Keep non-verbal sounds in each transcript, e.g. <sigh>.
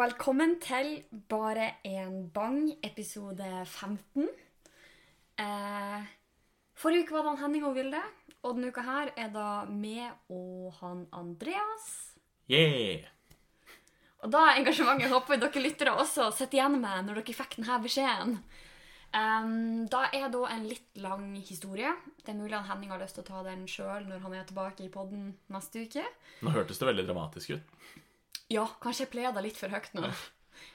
velkommen til Bare en bang, episode 15. Eh, forrige uke var det han Henning og Vilde, og denne uka her er da meg og han Andreas. Yeah! Og da er engasjementet håper dere lyttere også sitter igjen med når dere fikk denne beskjeden. Um, da er da en litt lang historie. Det er mulig at Henning har lyst til å ta den sjøl når han er tilbake i podden neste uke. Nå hørtes det veldig dramatisk ut. Ja, kanskje jeg pleier det litt for høyt nå.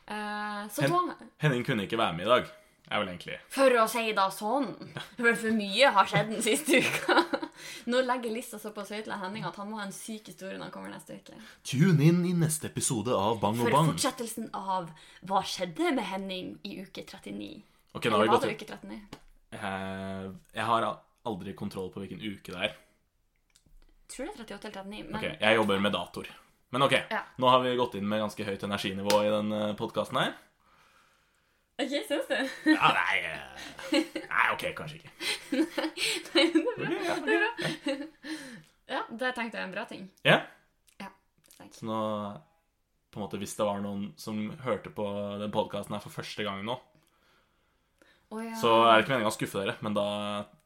Eh, så Hen da Henning kunne ikke være med i dag. Er vel egentlig For å si det sånn. For for mye har skjedd den siste uka. Nå legger lista såpass høyt til Henning at han må ha en syk historie når han kommer neste uke. Tune inn i neste episode av Bang og For fortsettelsen av Hva skjedde med Henning i uke 39? Okay, Eller vi var det uke 39? Eh, Jeg har aldri kontroll på hvilken uke det er. Jeg Tror det er 38 eller 39. Men Ok, Jeg jobber med dator. Men ok, Ja. nå har vi gått inn med ganske høyt energinivå i den podkasten her. OK, syns du? Ja, nei eh, Nei, ok, kanskje ikke. Nei, det er bra. Ja, det tenkte jeg er en bra ting. Ja, Tenk. så nå på en måte Hvis det var noen som hørte på den podkasten her for første gang nå, oh, ja. så er det ikke meningen å skuffe dere, men da,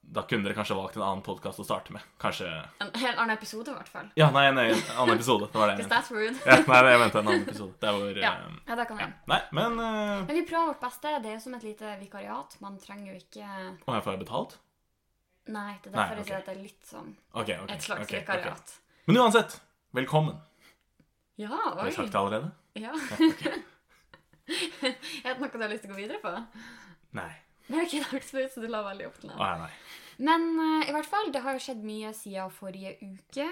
da kunne dere kanskje valgt en annen podkast å starte med. Kanskje En helt annen episode, i hvert fall. Ja, nei, en annen episode. Det var det jeg mente. that's rude. Ja, nei, jeg mente en annen episode. Det hvor Ja, Uh, ja det kan vi ja. Nei, men uh... Men vi prøver vårt beste. Det er jo som et lite vikariat. Man trenger jo ikke Og her får jeg betalt? Nei, det er Nei, derfor jeg sier at det er litt sånn okay, okay, et slags vikariat. Men uansett, velkommen. Ja, Har jeg sagt det allerede? Ja. <laughs> er det noe du har lyst til å gå videre på? Nei. Det som du la veldig opp til det. nei, nei. Men uh, i hvert fall, det har jo skjedd mye siden forrige uke.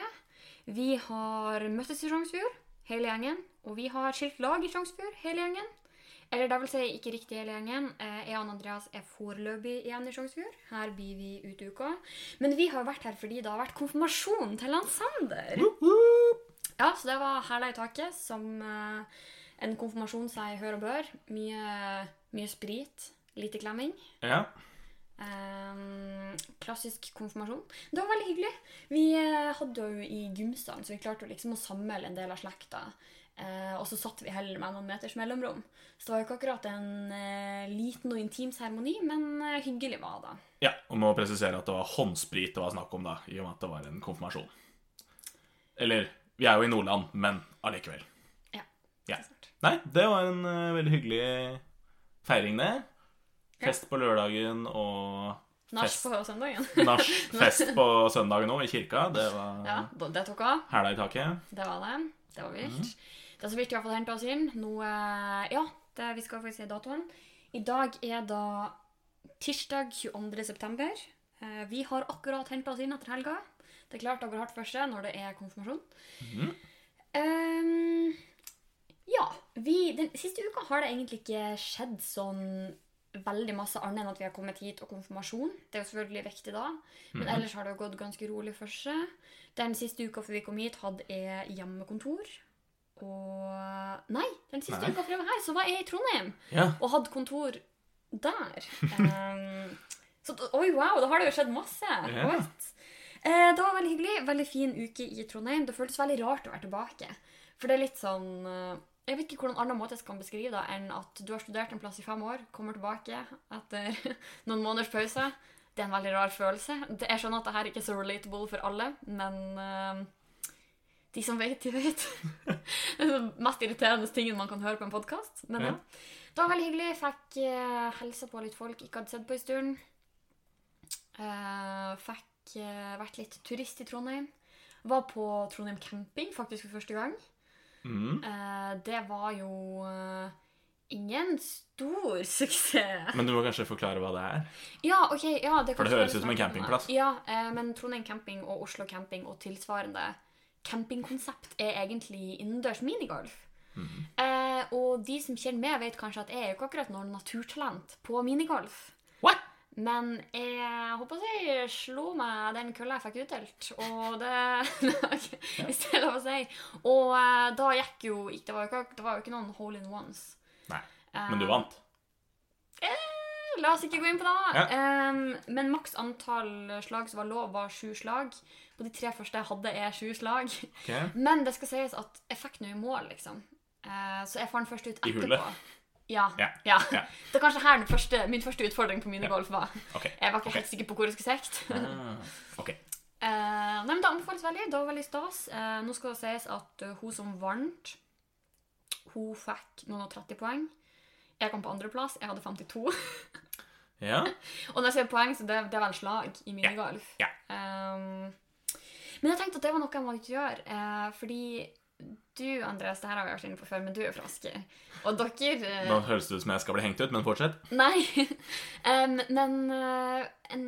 Vi har møttes i Sjongsfjord, hele gjengen. Og vi har skilt lag i Sjongsfjord, hele gjengen. Eller det vil si ikke riktig hele gjengen. Eh, Jeg og Andreas er foreløpig igjen i Sjongsfjord. Her blir vi ut uka. Men vi har vært her fordi det har vært konfirmasjon til han Sander. Ja, så det var hæla i taket, som eh, en konfirmasjon sier hør og bør. Mye, mye sprit, lite klemming. Ja. Um, klassisk konfirmasjon. Det var veldig hyggelig. Vi eh, hadde jo i gymsalen, så vi klarte liksom å samle en del av slekta. Eh, og så satt vi heller med noen meters mellomrom. Så det var jo ikke akkurat en eh, liten og intim seremoni, men eh, hyggelig var det. ja. Og må presisere at det var håndsprit det var snakk om, da, i og med at det var en konfirmasjon. Eller Vi er jo i Nordland, men allikevel. Ja. Ja. Nei, det var en uh, veldig hyggelig feiring, det. Fest på lørdagen og Nach på søndagen. <laughs> nach fest på søndagen òg, i kirka. Det var ja, det tok av. hæla i taket. Det var det. Det var vilt. Det er så i hvert fall henta oss inn. Nå, eh, ja, det, vi skal faktisk si datoen. I dag er da tirsdag 22. september. Eh, Vi har akkurat henta oss inn etter helga. Det er klart det går hardt for seg når det er konfirmasjon. Ehm, ja. Vi, den siste uka har det egentlig ikke skjedd sånn veldig masse annet enn at vi har kommet hit og konfirmasjon. Det er jo selvfølgelig viktig da. Men ellers har det jo gått ganske rolig for seg. Den siste uka før vi kom hit, hadde jeg hjemmekontor. Og Nei, den siste Nei. uka før jeg var her, så var jeg i Trondheim Ja. og hadde kontor der. Så oi, wow, da har det jo skjedd masse. Ja. Right. Eh, det var veldig hyggelig. Veldig fin uke i Trondheim. Det føltes veldig rart å være tilbake. For det er litt sånn eh, Jeg vet ikke hvordan annen måte jeg skal beskrive det enn at du har studert en plass i fem år, kommer tilbake etter <laughs> noen måneders pause. Det er en veldig rar følelse. Det- Jeg skjønner at dette ikke er så relatable for alle, men eh, de som vet, de vet. <laughs> det er den mest irriterende tingen man kan høre på en podkast. Men ja. Ja. Det var veldig hyggelig. Fikk uh, hilsa på litt folk ikke hadde sett på en stund. Uh, fikk uh, vært litt turist i Trondheim. Var på Trondheim camping faktisk for første gang. Mm. Eh, det var jo eh, ingen stor <laughs> suksess. Men du må kanskje forklare hva det er? Ja, ok, ja, det For det høres ut som en campingplass. Ja, eh, men Trondheim camping og Oslo camping og tilsvarende campingkonsept er egentlig innendørs minigolf. Mm. Og de som kjenner meg, vet kanskje at jeg er jo ikke akkurat noe naturtalent på minigolf. Men jeg håper jeg slo meg den kølla jeg fikk utdelt. Og det <laughs> Hvis det er lov å si. Og eh, da gikk jo ikke det, var jo ikke det var jo ikke noen hole in ones. Nei. Men du vant. La oss ikke gå inn på det. Ja. Um, men maks antall slag som var lov, var sju slag. På de tre første jeg hadde er sju slag. Okay. Men det skal sies at jeg fikk noe i mål, liksom. Uh, så jeg fant først ut I etterpå. hullet? Ja. Ja, ja. <laughs> Det er kanskje her første, min første utfordring på minigolf var. Okay. Jeg var ikke okay. helt sikker på hvor jeg skulle sikte. Ah, Okay. Uh, <laughs> nei, men Det anbefales veldig. Det var veldig stas. Uh, nå skal det sies at uh, hun som vant, hun fikk noen og 30 poeng. Jeg kom på andreplass. Jeg hadde 52. <laughs> Ja. Og når jeg sier poeng, så det, det er vel slag i minigolf. Ja. Um, men jeg tenkte at det var noe jeg måtte gjøre. fordi du, Andreas, det her har vi vært inne på før, men du er fra Asker. Og dere eh, Nå høres det ut som jeg skal bli hengt ut, men fortsett. Nei. <laughs> Um, men eh, en,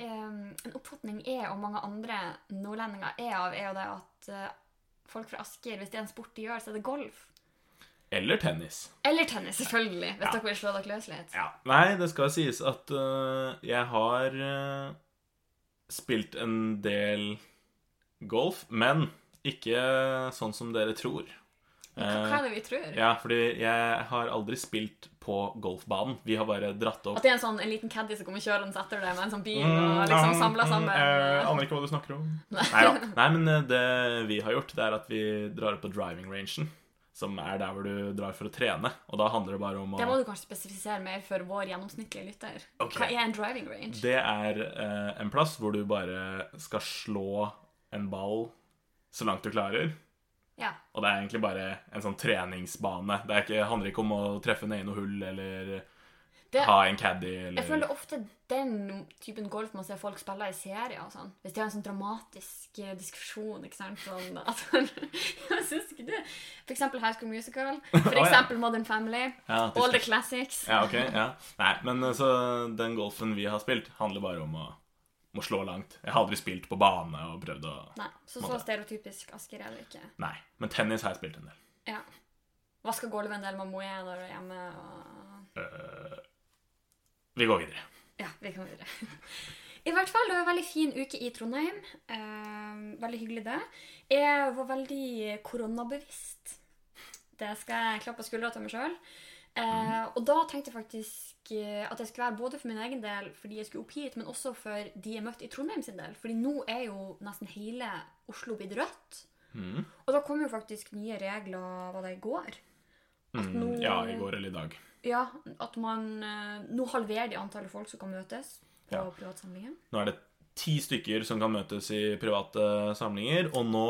um, en oppfatning jeg og mange andre nordlendinger er av, er jo det at eh, folk fra Asker, hvis det er en sport de gjør, så er det golf. Eller tennis. Eller tennis, selvfølgelig, hvis Ja. dere vil slå dere løs litt. Ja. Nei, det skal sies at uh, jeg har uh, spilt en del golf, men ikke sånn som dere tror. Hva, er det vi tror? Ja, fordi jeg har aldri spilt på golfbanen. Vi har bare dratt opp At det er en sånn en liten caddy som kommer kjørende etter deg med en sånn bil Mm, og liksom mm, mm, sammen? Jeg aner ikke hva du snakker om. Nei da. <laughs> Nei, men øh, det vi har gjort, det er at vi drar opp på driving rangen. Som er der hvor du drar for å trene. Og da handler det bare om å Det må du kanskje spesifisere mer for vår gjennomsnittlige lytter. Okay. Hva er en driving range? Det er eh, en plass hvor du bare skal slå en ball så langt du klarer. Ja. Og det er egentlig bare en sånn treningsbane. Det ikke, handler ikke om å treffe ned i noe hull eller Det, ha en caddy eller jeg føler er ofte den typen golf man ser folk spille i serier og sånn. Hvis de har en sånn dramatisk eh, diskusjon, ikke sant. Sånn <laughs> at Jeg syns ikke det. For eksempel High School Musical. For <laughs> Å, ja. eksempel Modern Family. ja, All the classics. ja, ok. Ja. Nei, men eh, så den golfen vi har spilt, handler bare om å, om å slå langt. Jeg har aldri spilt på bane og prøvd å Nei, så så måtte. stereotypisk Asker er det ikke. Nei. Men tennis har jeg spilt en del. Ja. Vaska gulvet en del med Moe når du er hjemme. og... Eh, vi går videre. Ja, vi kan videre. I hvert fall, det var en veldig fin uke i Trondheim. Eh, veldig hyggelig det. Jeg var veldig koronabevisst. Det skal jeg klappe på skuldra til meg sjøl. Eh, og da tenkte jeg faktisk at det skulle være både for min egen del, fordi jeg skulle opp hit, men også for de jeg møtte i Trondheim sin del. Fordi nå er jo nesten hele Oslo blitt rødt. Mm. Og da kom jo faktisk nye regler, var det i går? At Mm, ja, i går eller i dag. Ja, at man eh, Nå halverer de antallet folk som kan møtes på Ja. privatsamlingen. Nå er det ti stykker som kan møtes i private samlinger, og nå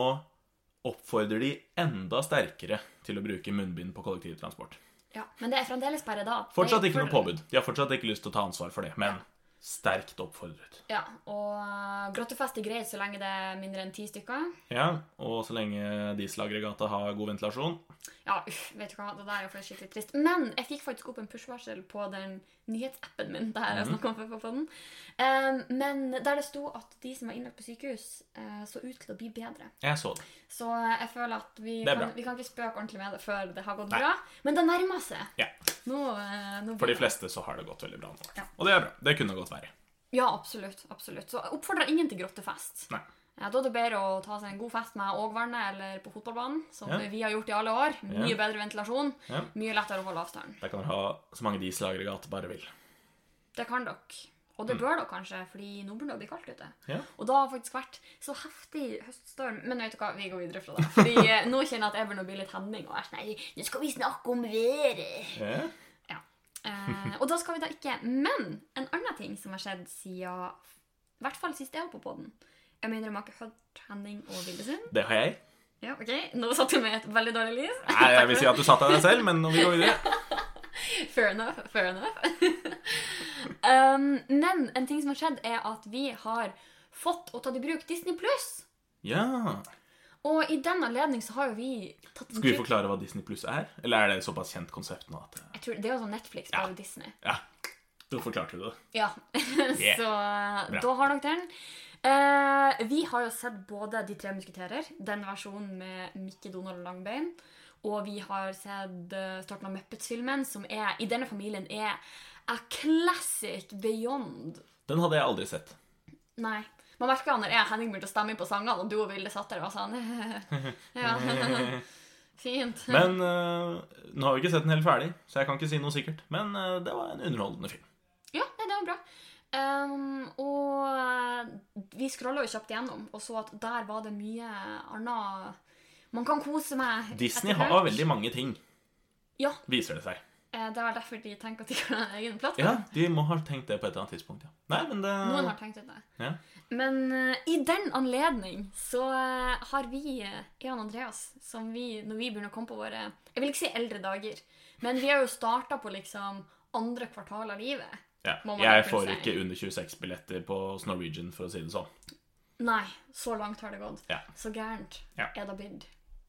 oppfordrer de enda sterkere til å bruke munnbind på kollektivtransport. Ja, Men det er fremdeles bare da. Fortsatt ikke noe påbud. De har fortsatt ikke lyst til å ta ansvar for det, men sterkt oppfordret. Ja, og grottefest er greit så lenge det er mindre enn ti stykker. Ja, og så lenge dieselaggregatet har god ventilasjon. Ja, uff, vet du hva, det der er jo skikkelig trist. Men jeg fikk faktisk opp en push-varsel på den nyhetsappen min. Det her jeg snakket om på den. Um, men der det sto at de som var innlagt på sykehus, uh, så ut til å bli bedre. Jeg så det. Så eh, jeg føler at vi kan, vi kan ikke spøke ordentlig med det før det har gått Nei. bra. Men det nærmer seg. Ja. Nå, uh, nå For de fleste så har det gått veldig bra nå. Ja. Og det er bra. Det kunne godt være. Ja, absolutt. absolutt. Så oppfordrer ingen til grottefest. Nei. Ja, da er det bedre å ta seg en god fest med ågvernet eller på fotballbanen, som Ja. vi har gjort i alle år. Mye Ja. bedre ventilasjon, mye lettere å holde avstand. Der kan dere ha så mange dieselaggregat dere bare vil. Det kan dere. Og det bør dere kanskje, fordi nå begynner det å bli kaldt ute. Mm. Ja. Og det har faktisk vært så heftig høststorm. Men vet du hva, vi går videre fra det. Fordi eh, nå kjenner jeg at jeg begynner å bli litt henning. Og er sånn, nei, nå skal vi snakke om været. Ja. Eh, og da skal vi da ikke Men en annen ting som har skjedd siden I hvert fall sist jeg var på poden. Jeg mener, jeg har ikke hørt Henning og Vilde sin. Det har jeg. Ja, ok. Nå satt du med et veldig dårlig lys. Nei, jeg vil si at du satt av deg selv, men nå vil vi gå videre. <laughs> Fair enough. Fair enough. <laughs> um, men en ting som har skjedd, er at vi har fått og tatt i bruk Disney Pluss. Ja. Og i den anledning så har jo vi tatt en Skal vi forklare hva Disney Pluss er? Eller er det et såpass kjent konsept nå at Jeg tror Det er jo sånn Netflix, Ja. Disney. Ja, da forklarte du det. Ja. <laughs> Yeah. så eh, Bra. da har dere den. Eh, vi har jo sett både De tre musketerer, den versjonen med Mikke, Donald og Langbein. Og vi har sett uh, starten av Muppets-filmen, som er, i denne familien er a classic beyond. Den hadde jeg aldri sett. Nei. Man merka når jeg Henning begynte å stemme inn på sangene, og du og Vilde satt der og var sånn <laughs> Ja, <laughs> fint. Men uh, nå har vi ikke sett den helt ferdig, så jeg kan ikke si noe sikkert. Men uh, det var en underholdende film. Ja, det var bra. Um, og vi scrolla jo kjapt igjennom og så at der var det mye annet man kan kose med. Disney har veldig mange ting. Ja, viser det seg. Eh, det var derfor de tenker at de kan ha en egen plattform. Ja, de må ha tenkt det på et eller annet tidspunkt, ja. Nei, men det Noen har tenkt det. ja. Men uh, i den anledning så uh, har vi, uh, og Andreas, som vi, når vi begynner å komme på våre Jeg vil ikke si eldre dager, men vi har jo starta på liksom andre kvartal av livet. ja. Jeg får ikke under 26 billetter på Norwegian, for å si det sånn. Nei, så langt har det gått. Ja. Så gærent er det blitt.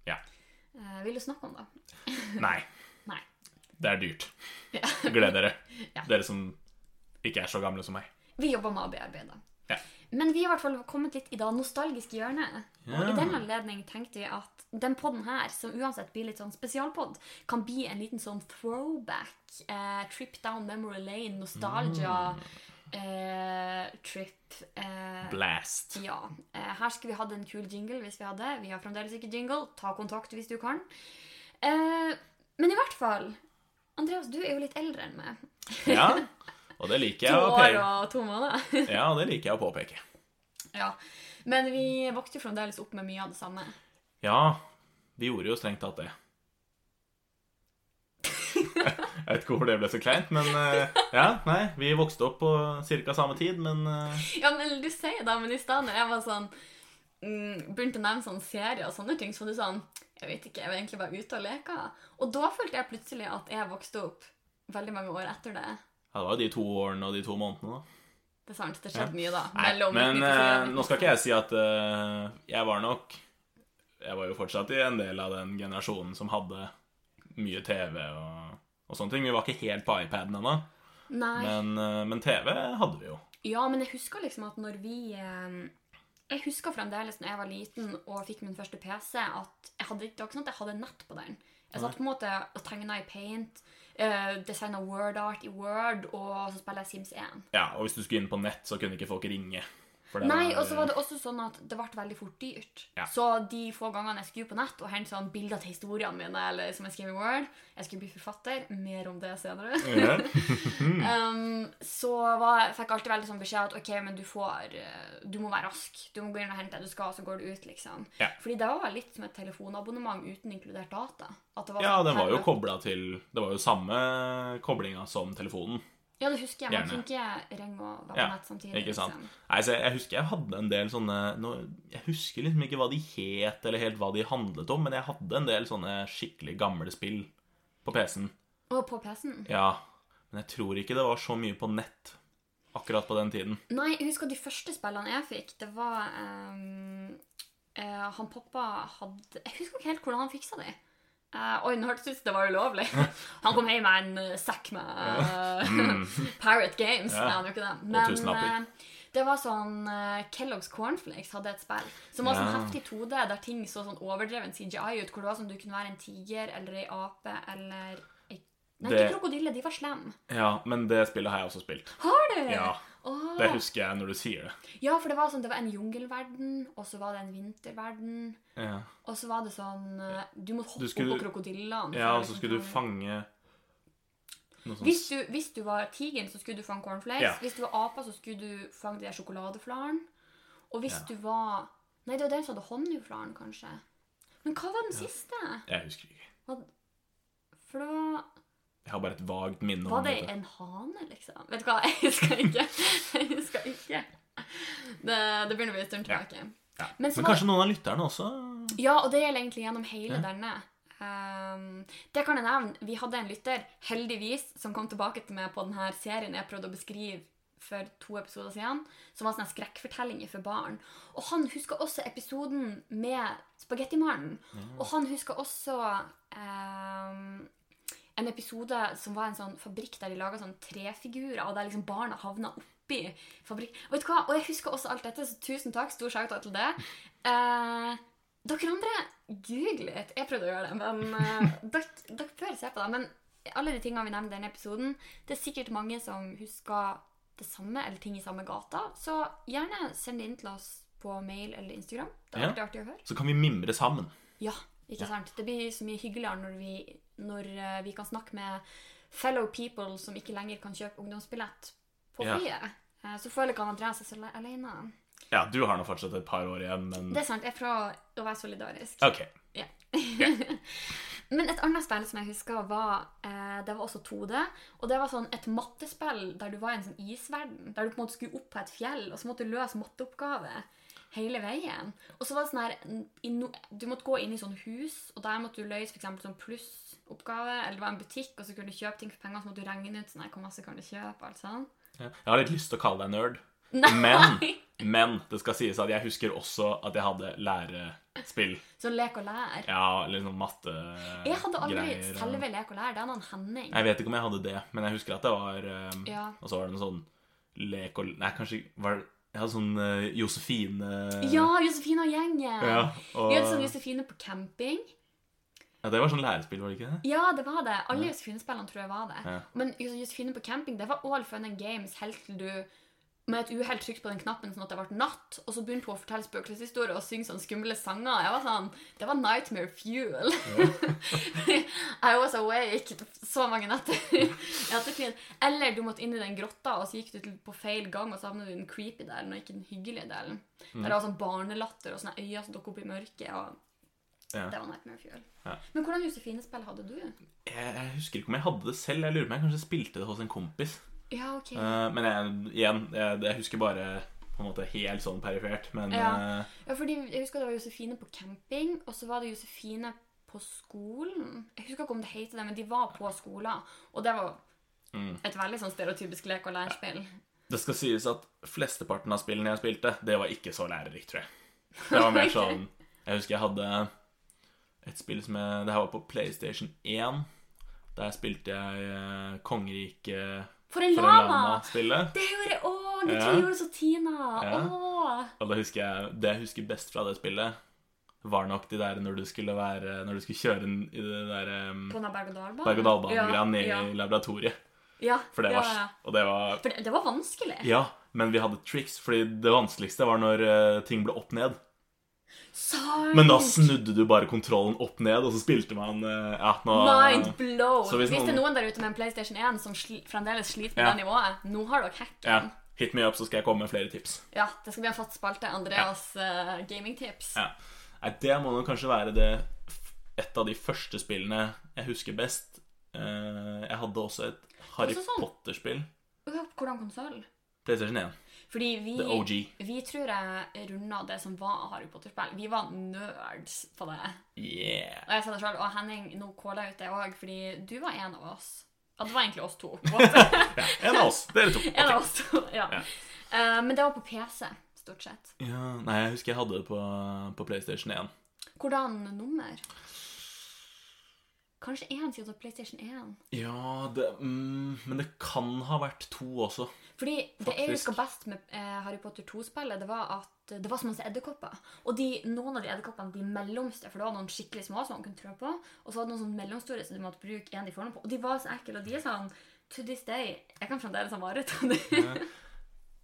Ja. Vil du snakke om det? Nei. <laughs> Det er dyrt. Ja. Gled dere. <laughs> Ja. Dere som ikke er så gamle som meg. Vi jobber med å bearbeide. Ja. Men vi har i hvert fall kommet litt i det nostalgiske hjørnet. Og i den anledning tenkte vi at den podden her, som uansett blir litt sånn spesialpodd, kan bli en liten sånn throwback. Eh, trip down memory lane, nostalgia, eh, trip. Eh, Blast. ja. Eh, her skulle vi hatt en kul jingle hvis vi hadde. Vi har fremdeles ikke jingle. Ta kontakt hvis du kan. Eh, men i hvert fall Andreas, du er jo litt eldre enn meg. Ja. <laughs> Og det liker To jeg å år og to måneder. Ja, det liker jeg å påpeke. Ja, Men vi vokste jo fremdeles opp med mye av det samme. Ja, vi gjorde jo strengt tatt det. <laughs> Jeg vet ikke hvorfor det ble så kleint, men eh, ja, nei, vi vokste opp på ca. samme tid, men eh, Ja, men du sier det, men i stedet når jeg var sånn mm, Begynte å nevne sånne serier og sånne ting, så var du sånn Jeg vet ikke, jeg var egentlig bare ute og leka. Og da følte jeg plutselig at jeg vokste opp veldig mange år etter det. ja, det var jo de to årene og de to månedene, da. Det er sant, det skjedde mye da. Nei, men 1994 eh, nå skal ikke jeg si at eh, jeg var nok Jeg var jo fortsatt i en del av den generasjonen som hadde mye TV og, og sånne ting. Vi var ikke helt på iPaden ennå, men, eh, men TV hadde vi jo. Ja, men jeg husker liksom at når vi eh, Jeg husker fremdeles når jeg var liten og fikk min første PC, at jeg hadde, det var ikke sånn at jeg hadde nett på den. Jeg satt på en måte og tegna i paint, uh, designa word art i Word, og så spiller jeg Sims 1. Ja, Og hvis du skulle inn på nett, så kunne ikke folk ringe. Nei, og så var det også sånn at det ble veldig fort dyrt. Ja. Så de få gangene jeg skulle på nett og hente sånn bilder til historiene mine, eller som jeg skrev i Word Jeg skulle bli forfatter. Mer om det senere. Ja. <laughs> Um, så var, fikk jeg alltid veldig sånn beskjed at ok, men du får eh, Du må være rask. Du må gå inn og hente det du skal, så går du ut, liksom. Ja. Fordi det var litt som et telefonabonnement uten inkludert data. At det var Ja, sånn den var jo kobla til Det var jo samme koblinga som telefonen. Ja, det husker jeg. Man kunne ikke ringe og være på Ja, nett samtidig. Ikke sant? Liksom. Nei, så jeg, jeg husker jeg hadde en del sånne nå, Jeg husker liksom ikke hva de het, eller helt hva de handlet om, men jeg hadde en del sånne skikkelig gamle spill på PC-en. Og på PC-en. Ja, men jeg tror ikke det var så mye på nett akkurat på den tiden. Nei, jeg husker de første spillene jeg fikk, det var um, uh, Han pappa hadde Jeg husker ikke helt hvordan han fiksa de. Eh, oi, nå hørtes det ut som det var ulovlig. <laughs> Han kom hjem med en uh, sekk med eh, <laughs> Pirate Games. Mm. Ja. Nei, han gjorde ikke det. Men eh, det var sånn uh, Kellogg's Cornflakes hadde et spill som var sånn heftig 2D, der ting så sånn overdreven CGI ut. Hvor det var sånn du kunne være en tiger eller ei ape eller ei Nei, Det- ikke krokodille. De var slemme. Ja, men det spillet har jeg også spilt. Har du? Ja, Åh. Det husker jeg når du sier det. Ja, for det var sånn, det var en jungelverden, og så var det en vinterverden, Ja, og så var det sånn eh, Du måtte hoppe Du skulle- opp på krokodillene. ja og så liksom skulle du fange- fange hvis du, hvis du var tigeren, så skulle du fange cornflakes. Ja. Hvis du var apa, så skulle du fange de der sjokoladeflarene. Og hvis Ja. du var Nei, det var den som hadde honningflaren, kanskje. Men hva var den siste? Jeg husker ikke. For det var Jeg har bare et vagt minne Var om det dette. en hane, liksom? Vet du hva, <laughs> jeg husker ikke. Jeg husker ikke. Det, det begynner å bli en stund tilbake. Ja. Men Men var- kanskje noen av lytterne også Ja, og det gjelder egentlig gjennom hele Ja. denne. Um, det kan jeg nevne. Vi hadde en lytter, heldigvis, som kom tilbake til meg på denne serien jeg prøvde å beskrive for to episoder siden, som var sånne skrekkfortellinger for barn. Og han husker også episoden med Spagettimannen. Og han husker også um, en episode som var en sånn fabrikk der de laga sånn trefigurer, og der liksom barna havna oppi fabrikk. Og vet du hva? Og jeg husker også alt dette, så tusen takk. Stor shout-out til det. Eh, dere andre, google litt. Jeg prøvde å gjøre det, men eh, dere, dere bør se på det. Men alle de tingene vi nevnte i denne episoden, det er sikkert mange som husker det samme, eller ting i samme gata. Så gjerne send det inn til oss på mail eller Instagram. Det er Ja. alltid artig å høre. Så kan vi mimre sammen. Ja, ikke Ja. sant? Det blir så mye hyggeligere når vi, når eh, vi kan snakke med fellow people som ikke lenger kan kjøpe ungdomsbillett på Ja. flyet. Eh, Så føler ikke han Andreas seg alene. Ja, du har nå fortsatt et par år igjen, men Det er sant. Jeg prøver å være solidarisk. OK. Ja. <laughs> Men et annet spill som jeg husker, var eh, Det var også 2D. Og det var sånn et mattespill der du var i en sånn isverden. Der du på en måte skulle opp på et fjell, og så måtte du løse matteoppgave hele veien. Og så var det sånn her Du måtte gå inn i sånne hus, og der måtte du løse eksempel sånn plussoppgave. Eller det var en butikk, og så kunne du kjøpe ting for penger, så måtte du regne ut sånn hvor masse kan du kjøpe. alt sånn. Ja. Jeg har litt lyst til å kalle deg nerd, men, <laughs> men det skal sies at jeg husker også at jeg hadde lærespill. Så lek og lær. Ja, eller sånn mattegreier. Jeg hadde aldri selve lek og lær. Det hadde han Henning. Jeg vet ikke om jeg hadde det, men jeg husker at det var um, Ja. Og så var det noe sånn lek og Nei, kanskje var det Jeg hadde sånn uh, Josefine Ja, Josefine og gjengen! ja, og, Vi hadde sånn Josefine på camping. Ja, Det var sånn lærespill, var det ikke det? Ja, det var det. Alle Josefine-spillene tror jeg var det. Ja. Men Josefine på camping, det var all fun and games helt til du med et uhell trykte på den knappen sånn at det ble natt, og så begynte hun å fortelle spøkelseshistorier og synge sånne skumle sanger. Jeg var sånn, Det var nightmare fuel. <laughs> I was awake så mange netter. Eller du måtte inn i den grotta, og så gikk du på feil gang, og så havnet du i den creepy delen, og ikke den hyggelige delen. Der det var sånn barnelatter og sånne øyne som dukket opp i mørket. og Ja. Det var nightmare fuel. Ja. Men hvordan Josefine-spill hadde du? Jeg, jeg husker ikke om jeg hadde det selv. Jeg lurer på om jeg kanskje spilte det hos en kompis. Ja, ok. Uh, men jeg, igjen, jeg, jeg husker bare på en måte helt sånn perifert. Men Ja. eh, Ja, fordi Jeg husker det var Josefine på camping, og så var det Josefine på skolen. Jeg husker ikke om det heter det, men de var på skolen. Og det var Mm. et veldig sånn stereotypisk lek- og lærspill. det skal sies at flesteparten av spillene jeg spilte, det var ikke så lærerikt, tror jeg. Det var mer <laughs> sånn Jeg husker jeg hadde et spill som jeg Det her var på PlayStation 1. Der spilte jeg eh, Kongeriket For en lama-spillet. Det gjorde jeg òg! Du Ja. tror jeg gjorde det så Tina. Ja. Og da husker jeg, det jeg husker best fra det spillet, var nok de der når du skulle være Når du skulle kjøre i det der um, På den berg-og-dal-banen? berg-og-dal-bane-greia ned ja. i laboratoriet. Ja, For det ja, var ja. Og det var For det, det var vanskelig. Ja, men vi hadde triks, fordi det vanskeligste var når uh, ting ble opp ned. Sant! Men da snudde du bare kontrollen opp ned, og så spilte man eh, Ja, nå Mind blow! Så hvis hvis, det er noen- noen der ute med en PlayStation 1 som sli, fremdeles sliter med Ja. det nivået, nå har dere hacken. Ja, hit me up, så skal jeg komme med flere tips. Ja, det skal bli en fast spalte. Andreas eh, gamingtips. Ja. Nei, det må nok kanskje være det et av de første spillene jeg husker best. Uh, jeg hadde også et Harry sånn- Potter-spill. Ja, Hvordan konsoll? PlayStation 1. Fordi vi, The OG. vi tror jeg runda det som var Harry Potter-spill. Vi var nerds på det. Yeah. Og jeg sa det sjøl. og Henning, nå kåler jeg ut det òg, fordi du var en av oss. Ja, det var egentlig oss to. <laughs> Ja, en av oss. Dere to. <laughs> en av oss to, ja. Ja. Uh, men det var på PC, stort sett. Ja, nei, jeg husker jeg hadde det på, på PlayStation 1. Hvordan nummer? Kanskje én siden PlayStation 1. Ja, det, mm, men det kan ha vært to også. Fordi det jeg husker best med eh, Harry Potter 2-spillet, det var at det var så masse edderkopper. Og de, noen av de edderkoppene, de mellomste, for det var noen skikkelig små som man kunne trå på, og så var det noen sånn mellomstore som du måtte bruke en de formen på. Og de var så ekle, og de er sånn To this day Jeg kan fremdeles ha mareritt om det.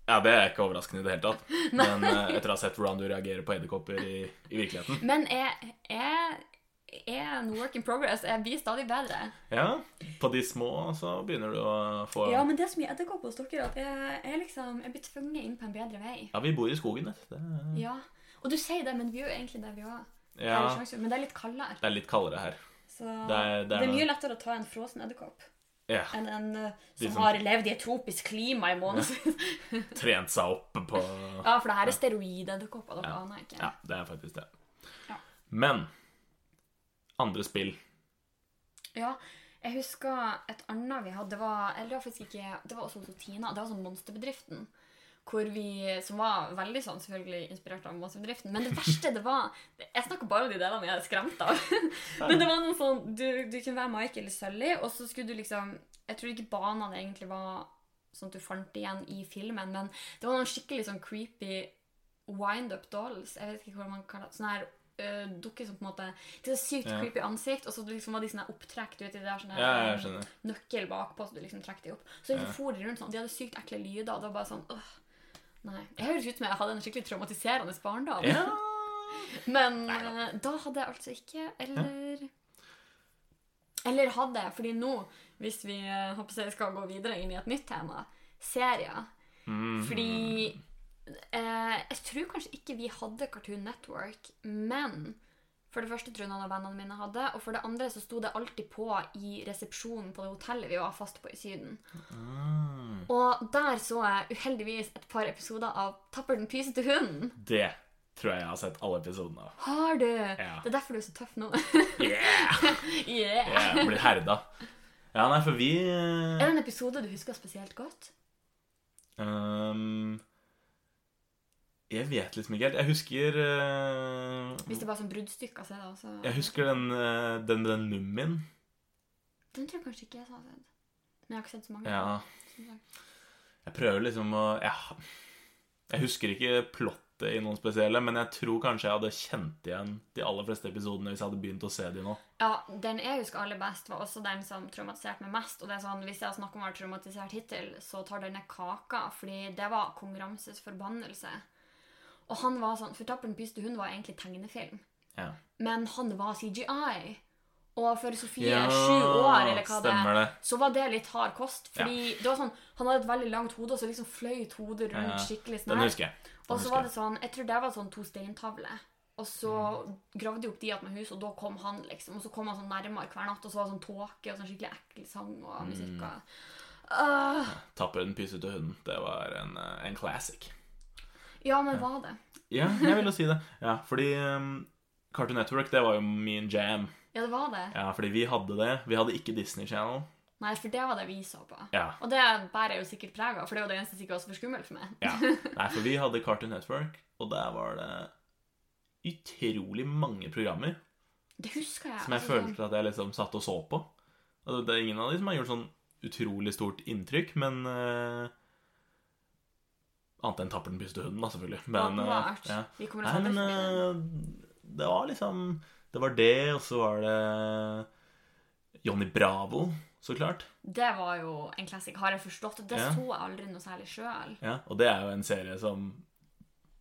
Ja, det er ikke overraskende i det hele tatt. Men eh, etter å ha sett hvordan du reagerer på edderkopper i, i virkeligheten Men jeg, jeg er en work in progress. Jeg blir stadig bedre. Ja, på de små så begynner du å få Ja, men det er så mye edderkopper hos dere at jeg, jeg, liksom, jeg blir tvunget inn på en bedre vei. Ja, vi bor i skogen. Det, Ja. Og du sier det, men vi gjør jo egentlig det, vi òg. ja, Men det er litt kaldere. det er litt kaldere her. Så Det det er- er, det er mye lettere å ta en frossen edderkopp Ja, enn en De som som- har levd i et tropisk klima i månedsvis. <laughs> Trent seg opp på Ja, for det her er steroidedderkopper. Ja. aner ikke. Ja, det er faktisk det. Ja. Men andre spill Ja, jeg husker et annet vi hadde. Var, eller det var faktisk ikke Det var også hos Tina. Det var sånn Monsterbedriften. Hvor vi, som var veldig sånn selvfølgelig inspirert av Monsterbedriften. Men det verste, det var Jeg snakker bare om de delene jeg er skremt av. Men det var noe sånn Du, du kunne være Mike eller Sully, og så skulle du liksom Jeg tror ikke banene egentlig var sånn at du fant det igjen i filmen, men det var noen skikkelig sånn creepy wind-up dolls. Jeg vet ikke hva man kaller det. Sånne her øh, dukker som på en måte De har sykt Ja. creepy ansikt, og så liksom var de sånne opptrekt de der sånne Ja, øh, nøkkel bakpå, så du liksom trekker de opp. Så Ja. for de rundt sånn, de hadde sykt ekle lyder, og det var bare sånn åh, Nei. Jeg høres ut som jeg hadde en skikkelig traumatiserende barndom. Ja. <laughs> Men uh, da hadde jeg altså ikke Eller Eller hadde jeg, fordi nå, hvis vi uh, håper jeg skal gå videre inn i et nytt tema, serier Mm. fordi eh, Jeg tror kanskje ikke vi hadde Cartoon Network, men For det første tror jeg noen av vennene mine hadde, og for det andre så sto det alltid på i resepsjonen på det hotellet vi var fast på i Syden. Mm. Og der så jeg uheldigvis et par episoder av Tapper den pysete hunden. det tror jeg jeg har sett alle episodene av. Har du? Ja. Det er derfor du er så tøff nå. Yeah! <laughs> yeah. Jeg blir herda. Ja, nei, for vi Er det en episode du husker spesielt godt? ehm, Jeg vet liksom ikke helt. Jeg husker uh, Hvis det bare er sånn bruddstykker, så er det også Jeg husker den, uh, den med den mummien. Den tror jeg kanskje ikke jeg har sett. Men jeg har ikke sett så mange. Ja. Jeg prøver liksom å jeg, jeg husker ikke plottet i noen spesielle, men jeg tror kanskje jeg hadde kjent igjen de aller fleste episodene hvis jeg hadde begynt å se de nå. Ja, Den jeg husker aller best, var også den som traumatiserte meg mest. Og det er sånn, Hvis jeg har snakket om å være traumatisert hittil, så tar denne kaka. Fordi det var kong Ramses forbannelse. Og han var sånn, For Tapper den pyste hund var egentlig tegnefilm. Ja, Men han var CGI. Og for Sofie, Ja, sju år, eller hva det er, så var det litt hard kost. Fordi det var sånn, han hadde et veldig langt hode, og så liksom fløyt hodet rundt Ja, skikkelig sånn. Den Og så var det sånn, jeg tror det var sånn to steintavler. Og så gravde de opp de attmed med hus, og da kom han, liksom. Og så kom han sånn nærmere hver natt, og så var det sånn tåke og sånn skikkelig ekkel sang og Mm. musikk. Og... Ah, Tapper den pysete hunden. Det var en, eh, en classic. Ja, men var det? Ja, jeg vil jo si det. Ja, fordi um, Cartoon Network, det var jo min jam. Ja, det var det. Ja, fordi vi hadde det. Vi hadde ikke Disney Channel. Nei, for det var det vi så på. Ja, Og det bærer jo sikkert preg av, for det var det eneste som ikke var så for skummelt for meg. ja. <laughs> Nei, for vi hadde Cartoon Network, og der var det utrolig mange programmer Det husker jeg. som jeg altså, sånn- følte at jeg liksom satt og så på. Og det er ingen av de som har gjort sånn utrolig stort inntrykk, men eh, Annet enn Tapper den pyste hunden, da, selvfølgelig. Men, ja, Åpenbart. ja. Vi kommer Nei, men det. eh, det var liksom Det var det, og så var det Johnny Bravo, så klart. Det var jo en classic, har jeg forstått. Det Ja. så jeg aldri noe særlig sjøl. Ja, og det er jo en serie som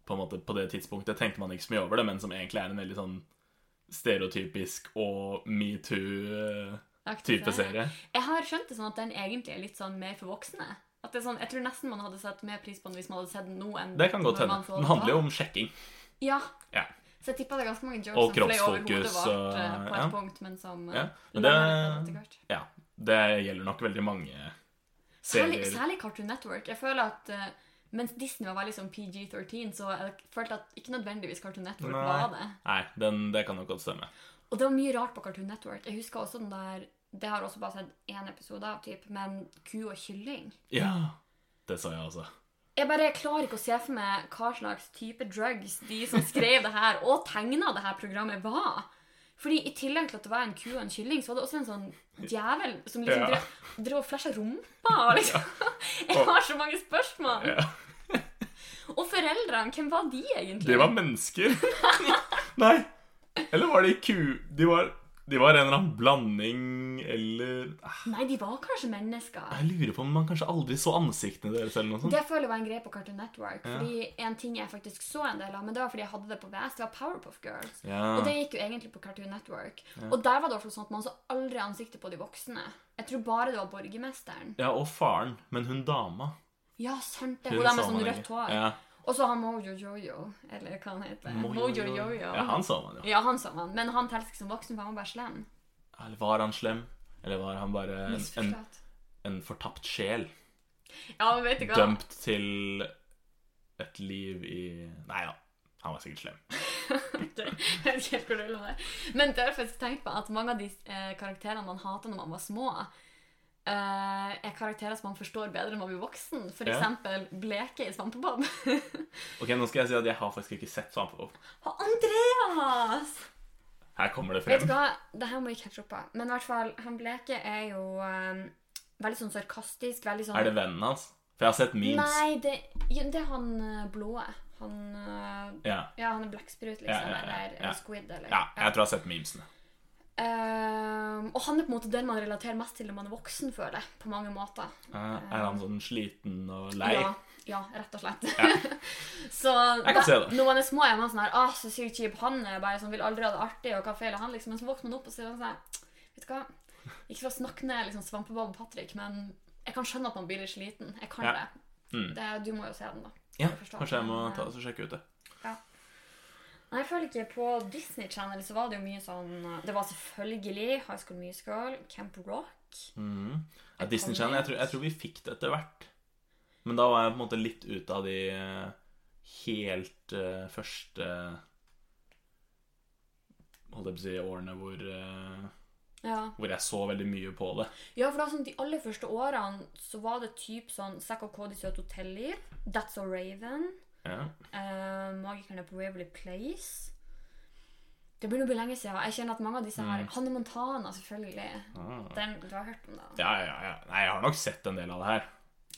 på en måte på det tidspunktet tenkte man ikke så mye over det, men som egentlig er en veldig sånn stereotypisk og metoo-type serie. Jeg har skjønt det sånn at den egentlig er litt sånn mer for voksne. At det er sånn, jeg tror nesten man hadde sett mer pris på den hvis man hadde sett den nå enn Det kan godt hende. Den handler jo om sjekking. Ja. Ja. Så jeg tippa det er ganske mange jokes Og som fløy over hodet vårt og- eh, på et ja. punkt, men som eh, Ja, men det- Ja, det gjelder nok veldig mange Særlig, serier. særlig Cartoon Network. Jeg føler at eh, mens Disney var veldig sånn PG-13, så jeg følte at ikke nødvendigvis Cartoon Network Nei. var det. Nei, den, det kan nok godt stemme. Og det var mye rart på Cartoon Network. Jeg husker også den der Det har også bare sett én episode av, typ, men ku og kylling. Ja, det sa jeg altså. Jeg bare klarer ikke å se for meg hva slags type drugs de som skrev det her og tegna det her programmet, var. Fordi i tillegg til at det var en ku og en kylling, så var det også en sånn djevel som liksom Ja. drev, drev og flasha rumpa. Liksom. <laughs> Jeg har så mange spørsmål. Ja. Og foreldrene, hvem var de egentlig? De var mennesker. <laughs> Nei. Eller var de ku... De var, de var en eller annen blanding, eller Ah, Nei, de var kanskje mennesker. Jeg lurer på om man kanskje aldri så ansiktene deres, eller noe sånt. Det føler jeg var en greie på Cartoon Network. Fordi en ting jeg faktisk så en del av, men det var fordi jeg hadde det på VS, det var Powerpuff Girls. Ja. Og det gikk jo egentlig på Cartoon Network. Og der var det også sånn at man så aldri ansiktet på de voksne. Jeg tror bare det var borgermesteren. ja, og faren. Men hun dama Ja, sant det. Hun der med sånn rødt hår. Ja. Og så har Mojo Jojo, eller hva han heter. Mojo Jojo. Ja, han så man jo. Ja, han så man. Men han telles ikke som voksen, for han var bare slem. Eller var han slem? Eller var han bare en, en, en fortapt sjel? Ja, men vet du hva? Dømt til et liv i Nei ja, han var sikkert slem. <laughs> Jeg vet ikke helt hvor det ha det. Men det har jeg at mange av de eh, karakterene man hater når man var små, er karakterer som man forstår bedre når man blir voksen. For Ja. Bleke i Svampebob. <laughs> Ok, nå skal jeg si at jeg har faktisk ikke sett Svampebob. Andreas! Her kommer det frem. Vet du hva? Det her må jeg catche opp på. Men i hvert fall, han Bleke er jo eh, veldig sånn sarkastisk. Veldig sånn Er det vennen hans? For jeg har sett memes. Nei, det, jo, det er han eh, blå. Han uh, Ja. Ja, han er blekksprut, liksom. Ja, ja, ja, Eller, ja. eller squid, eller ja, jeg tror jeg har sett memesene. Ehm, og han er på en måte den man relaterer mest til når man er voksen, føler jeg. På mange måter. Eh, Er han sånn sliten og lei? Ja, ja, rett og slett. <laughs> så Jeg kan se det. når man er små, er man sånn her ah, så sykt kjip. Han er bare sånn, vil aldri ha det artig, og hva feiler han? liksom Men så vokser man opp og sier er sånn Vet du hva, ikke for å snakke ned liksom, Svampebob og Patrick, men jeg kan skjønne at man blir litt sliten. Jeg kan Ja. det. Mm. det. Du må jo se den, da. Ja, kanskje jeg må ta og sjekke ut det. Nei, Jeg føler ikke På Disney Channel så var det jo mye sånn Det var selvfølgelig High School Musical, Camp Rock. mm. Ja, Disney Channel, jeg tror, jeg tror vi fikk det etter hvert. Men da var jeg på en måte litt ute av de eh, helt uh, første Holdt jeg på å si årene hvor, uh, Ja. hvor jeg så veldig mye på det. ja, for da sånn de aller første årene så var det typ sånn Zack og Cody søte hoteller, That's So Raven, Ja. uh, Magikerne på Waverly Place. Det å bli lenge siden. Jeg kjenner at mange av disse her Mm. Hanne Montana, selvfølgelig. Ah. Den, du har hørt om det? ja, ja, ja. Nei, jeg har nok sett en del av det her.